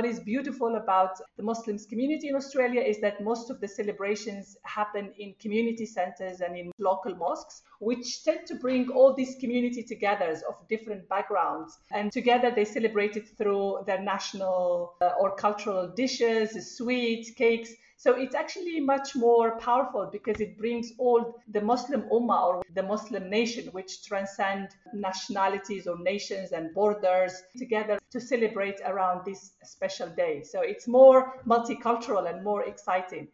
what is beautiful about the Muslims community in Australia is that most of the celebrations happen in community centers and in local mosques, which tend to bring all these community together of different backgrounds. And together they celebrate it through their national uh, or cultural dishes, sweets, cakes. So it's actually much more powerful because it brings all the Muslim Ummah or the Muslim nation, which transcend nationalities or nations and borders together to celebrate around this special day. So it's more multicultural and more exciting.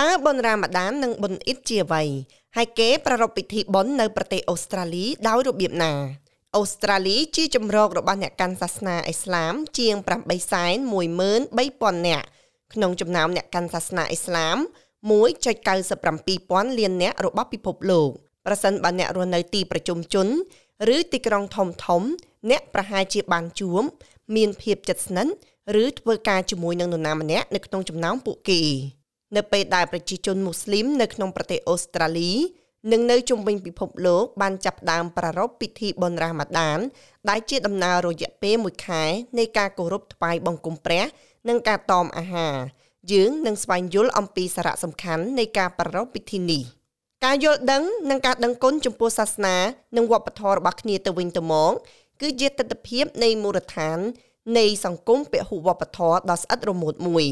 តើបុណ្យរ៉ាម៉ាដាននិងបុណ្យអ៊ីតជាអ្វីហើយគេប្រារព្ធពិធីបុណ្យនៅប្រទេសអូស្ត្រាលីដោយរបៀបណាអូស្ត្រាលីជាជំរករបស់អ្នកកាន់សាសនាអ៊ីស្លាមជាង813,000នាក់ ក្នុងចំណោមអ្នកកាន់សាសនាអ៊ីស្លាម1.97ពាន់លានអ្នករបស់ពិភពលោកប្រសិនបើអ្នករស់នៅទីប្រជុំជន ឬទីក្រុងធំធំ អ្នកប្រហែលជាបានជួបមានភាពជិតស្និទ្ធឬធ្វើការជាមួយនឹងនរណាម្នាក់នៅក្នុងចំណោមពួកគេនៅពេលដែលប្រជាជនមូស្លីមនៅក្នុងប្រទេសអូស្ត្រាលីនិងនៅជុំវិញពិភពលោកបានចាប់ផ្ដើមប្រារព្ធពិធីបុណ្យរ៉ាម៉ាដាន ដែលជាដំណើររយៈពេល1ខែនៃការគោរពថ្វាយបង្គំព្រះ និងការតមអាហារយើងនឹងស្វែងយល់អំពីសារៈសំខាន់នៃការប្រារព្ធពិធីនេះការយល់ដឹងនិងការដឹងគុណចំពោះសាសនា និងវប្បធម៌របស់គ្នាទៅវិញទៅមកគឺជាទស្សនវិជ្ជានៃមូលដ្ឋាន នៃសង្គមពហុវប្បធម៌ដ៏ស្អិតរមួតមួយ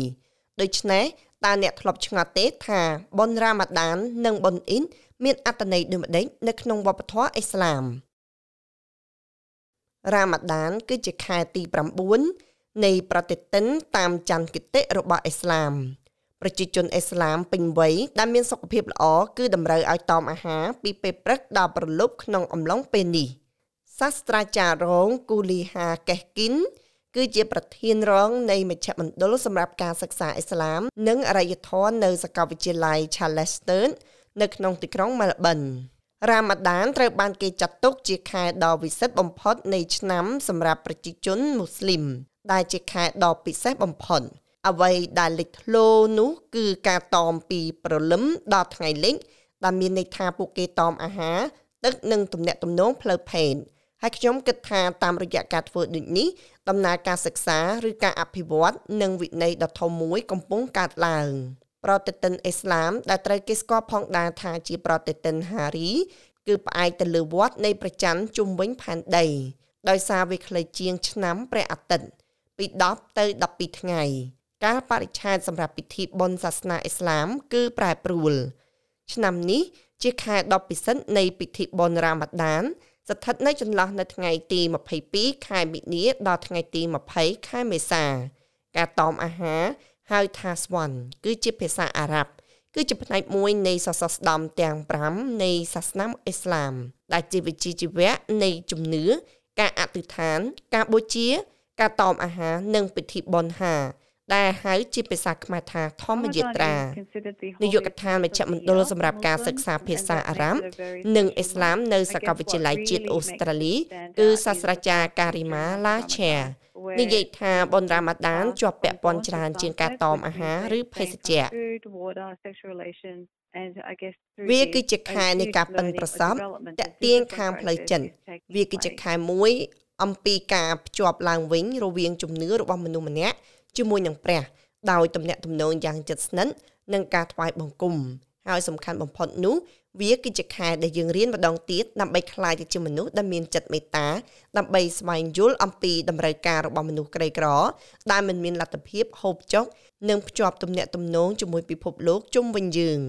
ដូច្នេះតើអ្នកធ្លាប់ឆ្ងល់ទេថាបុណ្យរ៉ាម៉ាដាន និងបុណ្យអ៊ីនមានអត្ថន័យដូចម្តេចនៅក្នុងវប្បធម៌អ៊ីស្លាមរ៉ាម៉ាដានគឺជាខែទី9 នៃប្រតិទិនតាមច័ន្ទគតិរបស់អ៊ីស្លាមប្រជាជនអ៊ីស្លាមពេញវ័យដែលមានសុខភាពល្អគឺតម្រូវឲ្យតមអាហារពីពេលព្រឹកដល់ព្រលប់ក្នុងអំឡុងពេលនេះសាស្ត្រាចារ្យរងគូលីហាកេះគីនគឺជាប្រធានរងនៃមជ្ឈមណ្ឌលសម្រាប់ការសិក្សាអ៊ីស្លាម និងអរិយធម៌នៅសាកលវិទ្យាល័យ Charleston នៅក្នុងទីក្រុង Melbourne រ៉ាម៉ាដានត្រូវបានគេចាត់ទុកជាខែដ៏វិសិទ្ធបំផុតនៃឆ្នាំសម្រាប់ប្រជាជនមូស្លីម ដែលជាខែដ៏ពិសេសបំផុតអ្វីដែលលេចធ្លោនោះគឺការតមពីព្រលឹមដល់ថ្ងៃលិចដែលមានន័យថាពួកគេតមអាហារទឹកនិងទំនាក់ទំនងផ្លូវភេទហើយខ្ញុំគិតថាតាមរយៈការធ្វើដូចនេះដំណើរការសិក្សាឬការអភិវឌ្ឍនិងវិន័យដ៏ធំមួយកំពុងកើតឡើងប្រតិទិនអ៊ីស្លាមដែលត្រូវគេស្គាល់ផងដែរថាជាប្រតិទិនហារីគឺផ្អែកទៅលើវត្តនៃព្រះច័ន្ទជុំវិញផែនដីដោយសារវាខ្លីជាងឆ្នាំព្រះអាទិត្យ ពី10ទៅ12ថ្ងៃ ការបរិច្ឆេទសម្រាប់ពិធីបុណ្យសាសនាអ៊ីស្លាម គឺប្រែប្រួល ឆ្នាំនេះជាខែដ៏ពិសិដ្ឋនៃពិធីបុណ្យរ៉ាម៉ាដាន ស្ថិតនៅចន្លោះនៅថ្ងៃទី22ខែមិនិនាដល់ថ្ងៃទី20ខែមេសា ការតមអាហារហៅថាស្វ័នគឺជាភាសាអារ៉ាប់គឺជាផ្នែកមួយនៃសសរស្តម្ភទាំង5នៃសាសនាអ៊ីស្លាមដែលជាវិជ្ជាជីវៈនៃជំនឿការអធិដ្ឋាន ការបូជា ការតមអាហារនិងពិធីបុណ្យហាដែលហៅជាភាសាខ្មែរថាធម្មយាត្រានាយកដ្ឋានមជ្ឈមណ្ឌលសម្រាប់ការសិក្សាភាសាអារ៉ាម និងអ៊ីស្លាមនៅសាកលវិទ្យាល័យជាតិអូស្ត្រាលីគឺសាស្ត្រាចារ្យការីម៉ាឡាឆែនិយាយថាបុណ្យរ៉ាម៉ាដានជាប់ពាក់ព័ន្ធច្រើនជាងការតមអាហារឬភេសជ្ជៈវាគឺជាខែនៃការប៉ិនប្រសពតាក់ទាញខាងផ្លូវចិត្តវាគឺជាខែមួយ អំពីការភ្ជាប់ឡើងវិញរវាងជំនឿរបស់មនុស្សម្នាក់ជាមួយនឹងព្រះដោយទំនាក់ទំនងយ៉ាងជិតស្និទ្ធនឹងការថ្វាយបង្គំហើយសំខាន់បំផុតនោះវាគឺជាខែដែលយើងរៀនម្ដងទៀតដើម្បីក្លាយទៅជាមនុស្សដែលមានចិត្តមេត្តាដើម្បីស្វែងយល់អំពីតម្រូវការរបស់មនុស្សក្រីក្រ ដែលមិនមានលទ្ធភាពហូបចុកនិងភ្ជាប់ទំនាក់ទំនងជាមួយពិភពលោកជុំវិញយើង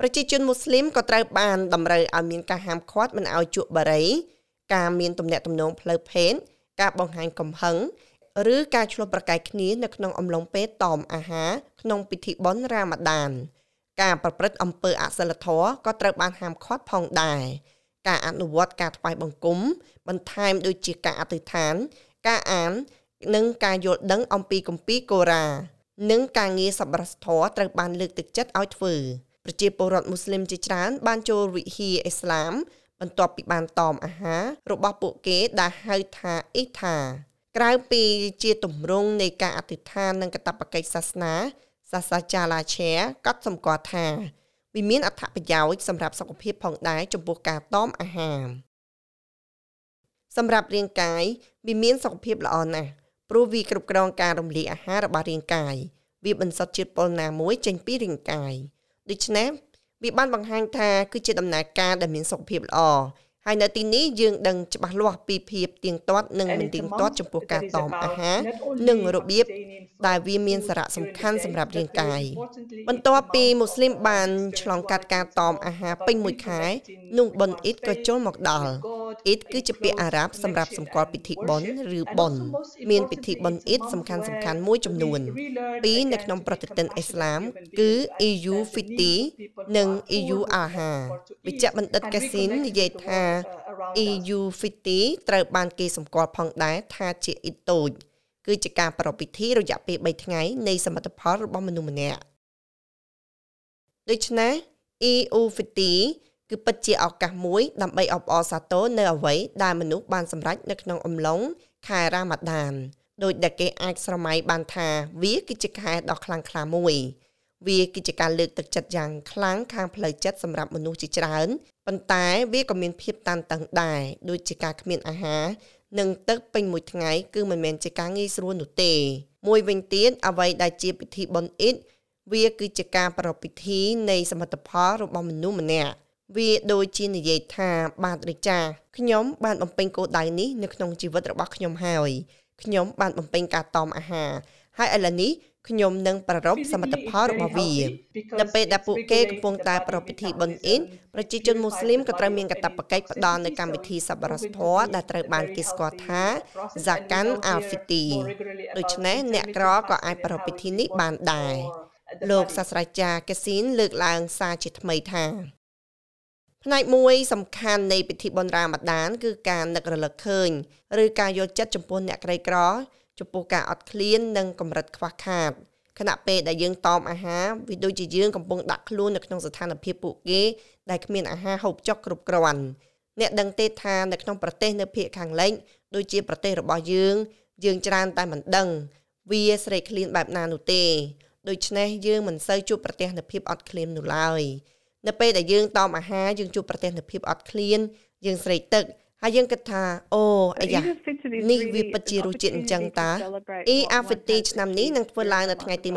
ប្រជាជនមូស្លីមក៏ត្រូវបានតម្រូវឲ្យមានការហាមឃាត់មិនឲ្យជក់បារី ការមានទំនាក់ទំនងផ្លូវភេទការបង្ហាញកំហឹងឬការឆ្លោះប្រកែកគ្នានៅក្នុងអំឡុងពេលតមអាហារក្នុងពិធីបុណ្យរ៉ាម៉ាដាន ការប្រព្រឹត្តអំពើអសិលធម៌ក៏ត្រូវបានហាមឃាត់ផងដែរការអនុវត្តការថ្វាយបង្គំ បន្ថែមដូចជាការអធិដ្ឋាន ការអាន និងការយល់ដឹងអំពីគម្ពីរកូរ៉ានិងការងារសប្បុរសធម៌ត្រូវបានលើកទឹកចិត្តឲ្យធ្វើប្រជាពលរដ្ឋមូស្លីមជាច្រើនបានចូលវិហារអ៊ីស្លាម បន្ទាប់ពីបានតមអាហាររបស់ពួកគេដែលហៅថាអ៊ីថាក្រៅពីជាទម្រង់នៃការអធិដ្ឋាននិងកតបកិច្ចសាសនាសាសាចាឡាឆែក៏សម្គាល់ថាវាមានអត្ថប្រយោជន៍សម្រាប់សុខភាពផងដែរចំពោះការតមអាហារសម្រាប់រាងកាយវាមានសុខភាពល្អណាស់ព្រោះវាគ្រប់គ្រងការរំលាយអាហាររបស់រាងកាយវាបន្សុទ្ធជាតិពុលណាមួយចេញពីរាងកាយដូច្នេះ វាបានបង្ហាញថាគឺជាដំណើរការដែលមានសុខភាពល្អហើយនៅទីនេះយើងដឹងច្បាស់លាស់ពីភាពទៀងទាត់និងមិនទៀងទាត់ចំពោះការតមអាហារនិងរបៀបដែលវាមានសារៈសំខាន់សម្រាប់រាងកាយបន្ទាប់ពីមូស្លីមបានឆ្លងកាត់ការតមអាហារពេញមួយខែនោះបុណ្យអ៊ីតក៏ចូលមកដល់អ៊ីតគឺជាពាក្យអារ៉ាប់សម្រាប់សម្គាល់ពិធីបុណ្យឬបុណ្យមានពិធីបុណ្យអ៊ីតសំខាន់សំខាន់មួយចំនួនពីរនៅក្នុងប្រតិទិនអ៊ីស្លាម គឺ EU Fiti និង EU Adha វិជ្ជបណ្ឌិតកាស៊ីននិយាយថា EU50 ត្រូវបានគេសម្គាល់ផងដែរថាជាអ៊ីតូចគឺជាការប្រារព្ធពិធីរយៈពេល3ថ្ងៃនៃសមិទ្ធផលរបស់មនុស្សម្នាក់ដូច្នេះ EU50 គឺពិតជាឱកាសមួយដើម្បីអបអរសាទរនៅអ្វីដែលមនុស្សបានសម្រេចនៅក្នុងអំឡុងខែរ៉ាម៉ាដានដោយដែលគេអាចស្រមៃបានថាវាគឺជាខែដ៏ខ្លាំងក្លាមួយវាគឺជាការលើកទឹកចិត្តយ៉ាងខ្លាំងខាងផ្លូវចិត្តសម្រាប់មនុស្សជាច្រើនប៉ុន្តែវាក៏មានភាពតានតឹងដែរដូចជាការគ្មានអាហារនិងទឹកពេញមួយថ្ងៃគឺមិនមែនជាការងាយស្រួលនោះទេ មួយវិញទៀតអ្វីដែលជាពិធីបុណ្យអ៊ីតវាគឺជាការប្រារព្ធពិធីនៃសមិទ្ធផលរបស់មនុស្សម្នាក់ វាដូចជានិយាយថាបាទរាចាខ្ញុំបានបំពេញគោលដៅនេះនៅក្នុងជីវិតរបស់ខ្ញុំហើយខ្ញុំបានបំពេញការតមអាហារហើយឥឡូវនេះខ្ញុំនឹងប្រារព្ធសមិទ្ធផលរបស់វានៅពេលដែលពួកគេកំពុងតែប្រារព្ធពិធីបុណ្យអ៊ីនប្រជាជនមូស្លីមក៏ត្រូវមានកាតព្វកិច្ចផ្ដល់នៅកម្មវិធីសប្បុរសធម៌ដែលត្រូវបានគេស្គាល់ថា Zakat al-Fitr ដូច្នេះអ្នកក្រក៏អាចប្រារព្ធពិធីនេះបានដែរលោកសាស្ត្រាចារ្យកេស៊ីនលើកឡើងសារជាថ្មីថា ផ្នែកមួយសំខាន់នៃពិធីបុណ្យរ៉ាម៉ាដាន គឺការនឹករលឹកឃើញឬការយល់ចិត្តចំពោះអ្នកក្រីក្រ ចំពោះការអត់ឃ្លាននិងកម្រិតខ្វះខាតខណៈពេលដែលយើងតមអាហារវាដូចជាយើងកំពុងដាក់ខ្លួននៅក្នុងស្ថានភាពពួកគេដែលគ្មានអាហារហូបចុកគ្រប់គ្រាន់អ្នកដឹងទេថានៅក្នុងប្រទេសនៅភាគខាងលិចដូចជាប្រទេសរបស់យើង យើងច្រើនតែមិនដឹងវាស្រេកឃ្លានបែបណានោះទេដូច្នេះយើងមិនសូវជួបប្រទេសនៅភាពអត់ឃ្លាននោះឡើយ នៅពេលដែលយើងតមអាហារយើងជួបប្រទេសនៅភាពអត់ឃ្លានយើងស្រេកទឹកហើយយើងគិតថាអូអាយ៉ានេះវាពិតជារសជាតិអញ្ចឹងតាអ៊ីអាហ្វទីឆ្នាំនេះនឹងធ្វើឡើងនៅថ្ងៃទី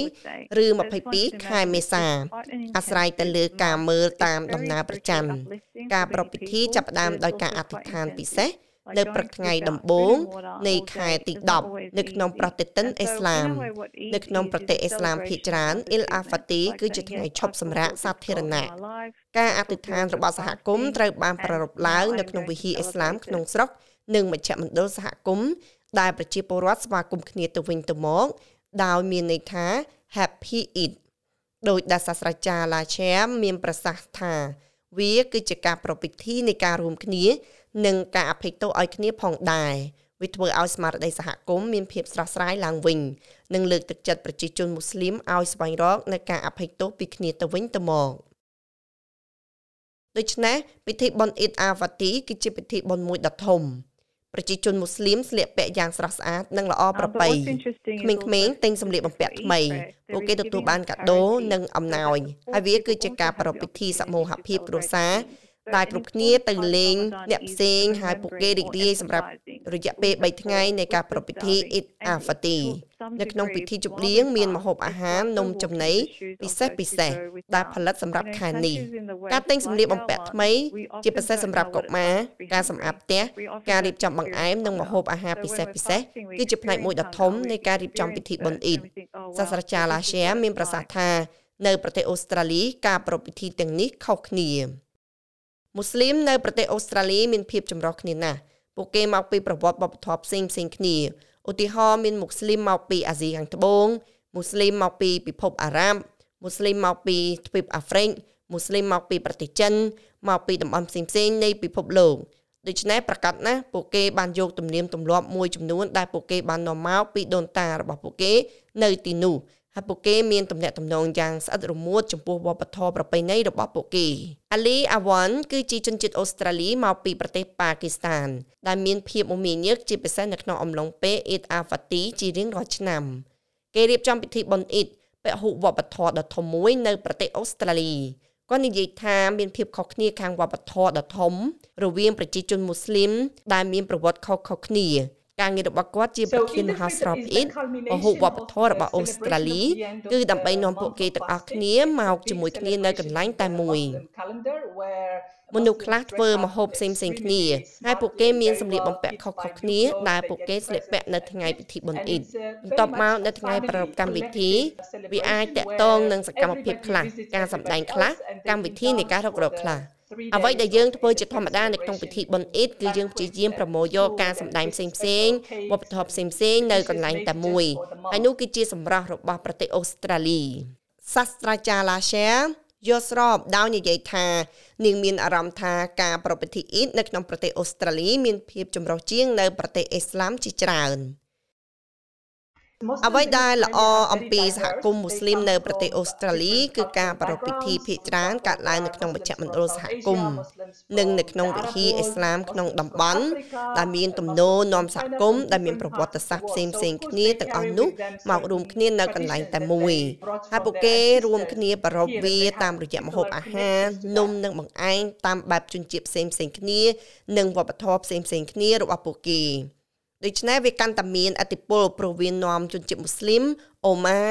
21ឬ22ខែមេសា អាស្រ័យទៅលើការមើលតាមដំណើរប្រចាំការប្រពៃពិធីចាប់ផ្ដើមដោយការអធិដ្ឋានពិសេស នៅព្រឹកថ្ងៃដំបូងនៃខែទី10នៅក្នុងប្រទេសតិនអ៊ីស្លាមនៅក្នុងប្រទេសអ៊ីស្លាមភាគច្រើនអ៊ីលអាហ្វាទីគឺជាថ្ងៃឈប់សម្រាកសាធារណៈការអធិដ្ឋានរបស់សហគមន៍ត្រូវបានប្រារព្ធឡើងនៅក្នុងវិហារអ៊ីស្លាមក្នុងស្រុកនិងមជ្ឈមណ្ឌលសហគមន៍ដែលប្រជាពលរដ្ឋស្វាគមន៍គ្នាទៅវិញទៅមកដោយមានន័យថា Happy Eid ដោយដែលសាស្ត្រាចារ្យឡាឈែមមានប្រសាសន៍ថាវាគឺជាការប្រពៃពិធីនៃការរួមគ្នា និងការអភ័យទោសឲ្យគ្នាផងដែរវាធ្វើឲ្យស្មារតីសហគមន៍មានភាពស្រស់ស្រាយឡើងវិញនិងលើកទឹកចិត្តប្រជាជនមូស្លីមឲ្យស្វែងរកនៅការអភ័យទោសពីគ្នាទៅវិញទៅមកដូច្នេះពិធីបុណ្យអ៊ីតអាវ៉ាទីគឺជាពិធីបុណ្យមួយដ៏ធំប្រជាជនមូស្លីមស្លៀកពាក់យ៉ាងស្រស់ស្អាតនិងល្អប្រពៃក្មេងៗទិញសម្លៀកបំពាក់ថ្មីពួកគេទទួលបានកាដូនិងអំណោយហើយវាគឺជាការប្រារព្ធពិធីសមូហភាពគ្រួសារ ដែលគ្រប់គ្នាទៅលេងអ្នកផ្សេងហើយពួកគេរីករាយសម្រាប់រយៈពេល3ថ្ងៃនៃការប្រពៃពិធី Eid al-Fitr នៅក្នុងពិធីជប់លៀងមានម្ហូបអាហារនំចំណីពិសេសពិសេសដែលផលិតសម្រាប់ខែនេះការទិញសម្លៀកបំពាក់ថ្មី ជាពិសេសសម្រាប់កុមារការសម្អាតផ្ទះការរៀបចំបង្អែមនិងម្ហូបអាហារពិសេសពិសេសគឺជាផ្នែកមួយដ៏ធំនៃការរៀបចំពិធីបុណ្យអ៊ីតសាស្ត្រាចារ្យឡាសៀមានប្រសាសន៍ថានៅប្រទេសអូស្ត្រាលីការប្រពៃពិធីទាំងនេះខុសគ្នា មូស្លីមនៅប្រទេសអូស្ត្រាលីមានភាពចម្រុះគ្នាណាស់ពួកគេមកពីប្រវត្តិវប្បធម៌ផ្សេងផ្សេងគ្នាឧទាហរណ៍មានមូស្លីមមកពីអាស៊ីខាងត្បូងមូស្លីមមកពីពិភពអារ៉ាប់មូស្លីមមកពីទ្វីបអាហ្វ្រិកមូស្លីមមកពីប្រទេសចិនមកពីតំបន់ផ្សេងផ្សេងនៃពិភពលោកដូច្នេះប្រកាសណាស់ពួកគេបានយកទំនៀមទម្លាប់មួយចំនួនដែលពួកគេបាននាំមកពីដូនតារបស់ពួកគេនៅទីនោះ ហើយពួកគេមានទំនាក់ទំនងយ៉ាងស្អិតរមួតចំពោះវប្បធម៌ប្រពៃណីរបស់ពួកគេអាលីអាវ៉ាន់គឺជាជនជាតិអូស្ត្រាលីមកពីប្រទេសប៉ាគីស្ថាន ដែលមានភាពមមាញឹកជាពិសេសនៅក្នុងអំឡុងពេលអ៊ីតអាហ្វាទីជារៀងរាល់ឆ្នាំ គេរៀបចំពិធីបុណ្យអ៊ីតពហុវប្បធម៌ដ៏ធំមួយនៅប្រទេសអូស្ត្រាលីគាត់និយាយថាមានភាពខុសគ្នាខាងវប្បធម៌ដ៏ធំរវាងប្រជាជនមូស្លីមដែលមានប្រវត្តិខុសៗគ្នា ការងាររបស់គាត់ជាប្រធានមហោស្រពអ៊ីតពហុវប្បធម៌របស់អូស្ត្រាលីគឺដើម្បីនាំពួកគេទាំងអស់គ្នាមកជាមួយគ្នានៅកន្លែងតែមួយមនុស្សខ្លះធ្វើម្ហូបផ្សេងផ្សេងគ្នាហើយពួកគេមានសម្លៀកបំពាក់ខុសៗគ្នាដែលពួកគេស្លៀកពាក់នៅថ្ងៃពិធីបុណ្យអ៊ីតបន្ទាប់មកនៅថ្ងៃប្រារព្ធកម្មវិធីវាអាចតាក់ទងនឹងសកម្មភាពខ្លះការសម្ដែងខ្លះកម្មវិធីនៃការរុករកខ្លះ អ្វីដែលយើងធ្វើជាធម្មតានៅក្នុងពិធីបុណ្យអ៊ីតគឺយើងព្យាយាមប្រមូលយកការសម្ដែងផ្សេងផ្សេងវប្បធម៌ផ្សេងផ្សេងនៅកន្លែងតែមួយហើយនោះគឺជាសម្រស់របស់ប្រទេសអូស្ត្រាលីសាស្ត្រាចារ្យឡាសែយល់ស្របដោយនិយាយថានាងមានអារម្មណ៍ថាការប្រពៃពិធីអ៊ីតនៅក្នុងប្រទេសអូស្ត្រាលីមានភាពចម្រុះជាងនៅប្រទេសអ៊ីស្លាមជាច្រើន។ អ្វីដែលល្អអំពីសហគមន៍មូស្លីមនៅប្រទេសអូស្ត្រាលីគឺការប្រារព្ធពិធីភាគច្រើនកើតឡើងនៅក្នុងមជ្ឈមណ្ឌលសហគមន៍និងនៅក្នុងវិហារអ៊ីស្លាមក្នុងតំបន់ដែលមានទំនោរនាំសហគមន៍ដែលមានប្រវត្តិសាស្ត្រផ្សេងផ្សេងគ្នាទាំងអស់នោះមករួមគ្នានៅកន្លែងតែមួយហើយពួកគេរួមគ្នាប្រារព្ធវាតាមរយៈម្ហូបអាហារនំនិងបង្អែមតាមបែបជនជាតិផ្សេងផ្សេងគ្នា និងវប្បធម៌ផ្សេងផ្សេងគ្នារបស់ពួកគេ ដូច្នេះវាកាន់តែមានអតិពលព្រោះវានាំជនជាតិមូស្លីមអូម៉ា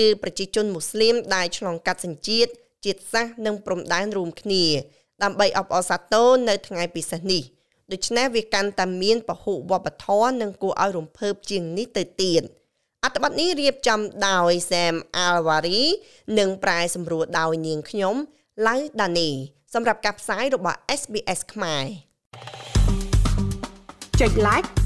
ឬប្រជាជនមូស្លីមដែលឆ្លងកាត់សញ្ជាតិជាតិសាសន៍និងព្រំដែនរួមគ្នា ដើម្បីអបអរសាទរនៅថ្ងៃពិសេសនេះដូច្នេះវាកាន់តែមានពហុវប្បធម៌និងគួរឲ្យរំភើបជាងនេះទៅទៀតអត្ថបទនេះរៀបចំដោយ Sam Alwari និងប្រែសម្រួលដោយនាងខ្ញុំ Lau Dani សម្រាប់ការផ្សាយរបស់ SBS ខ្មែរចុច like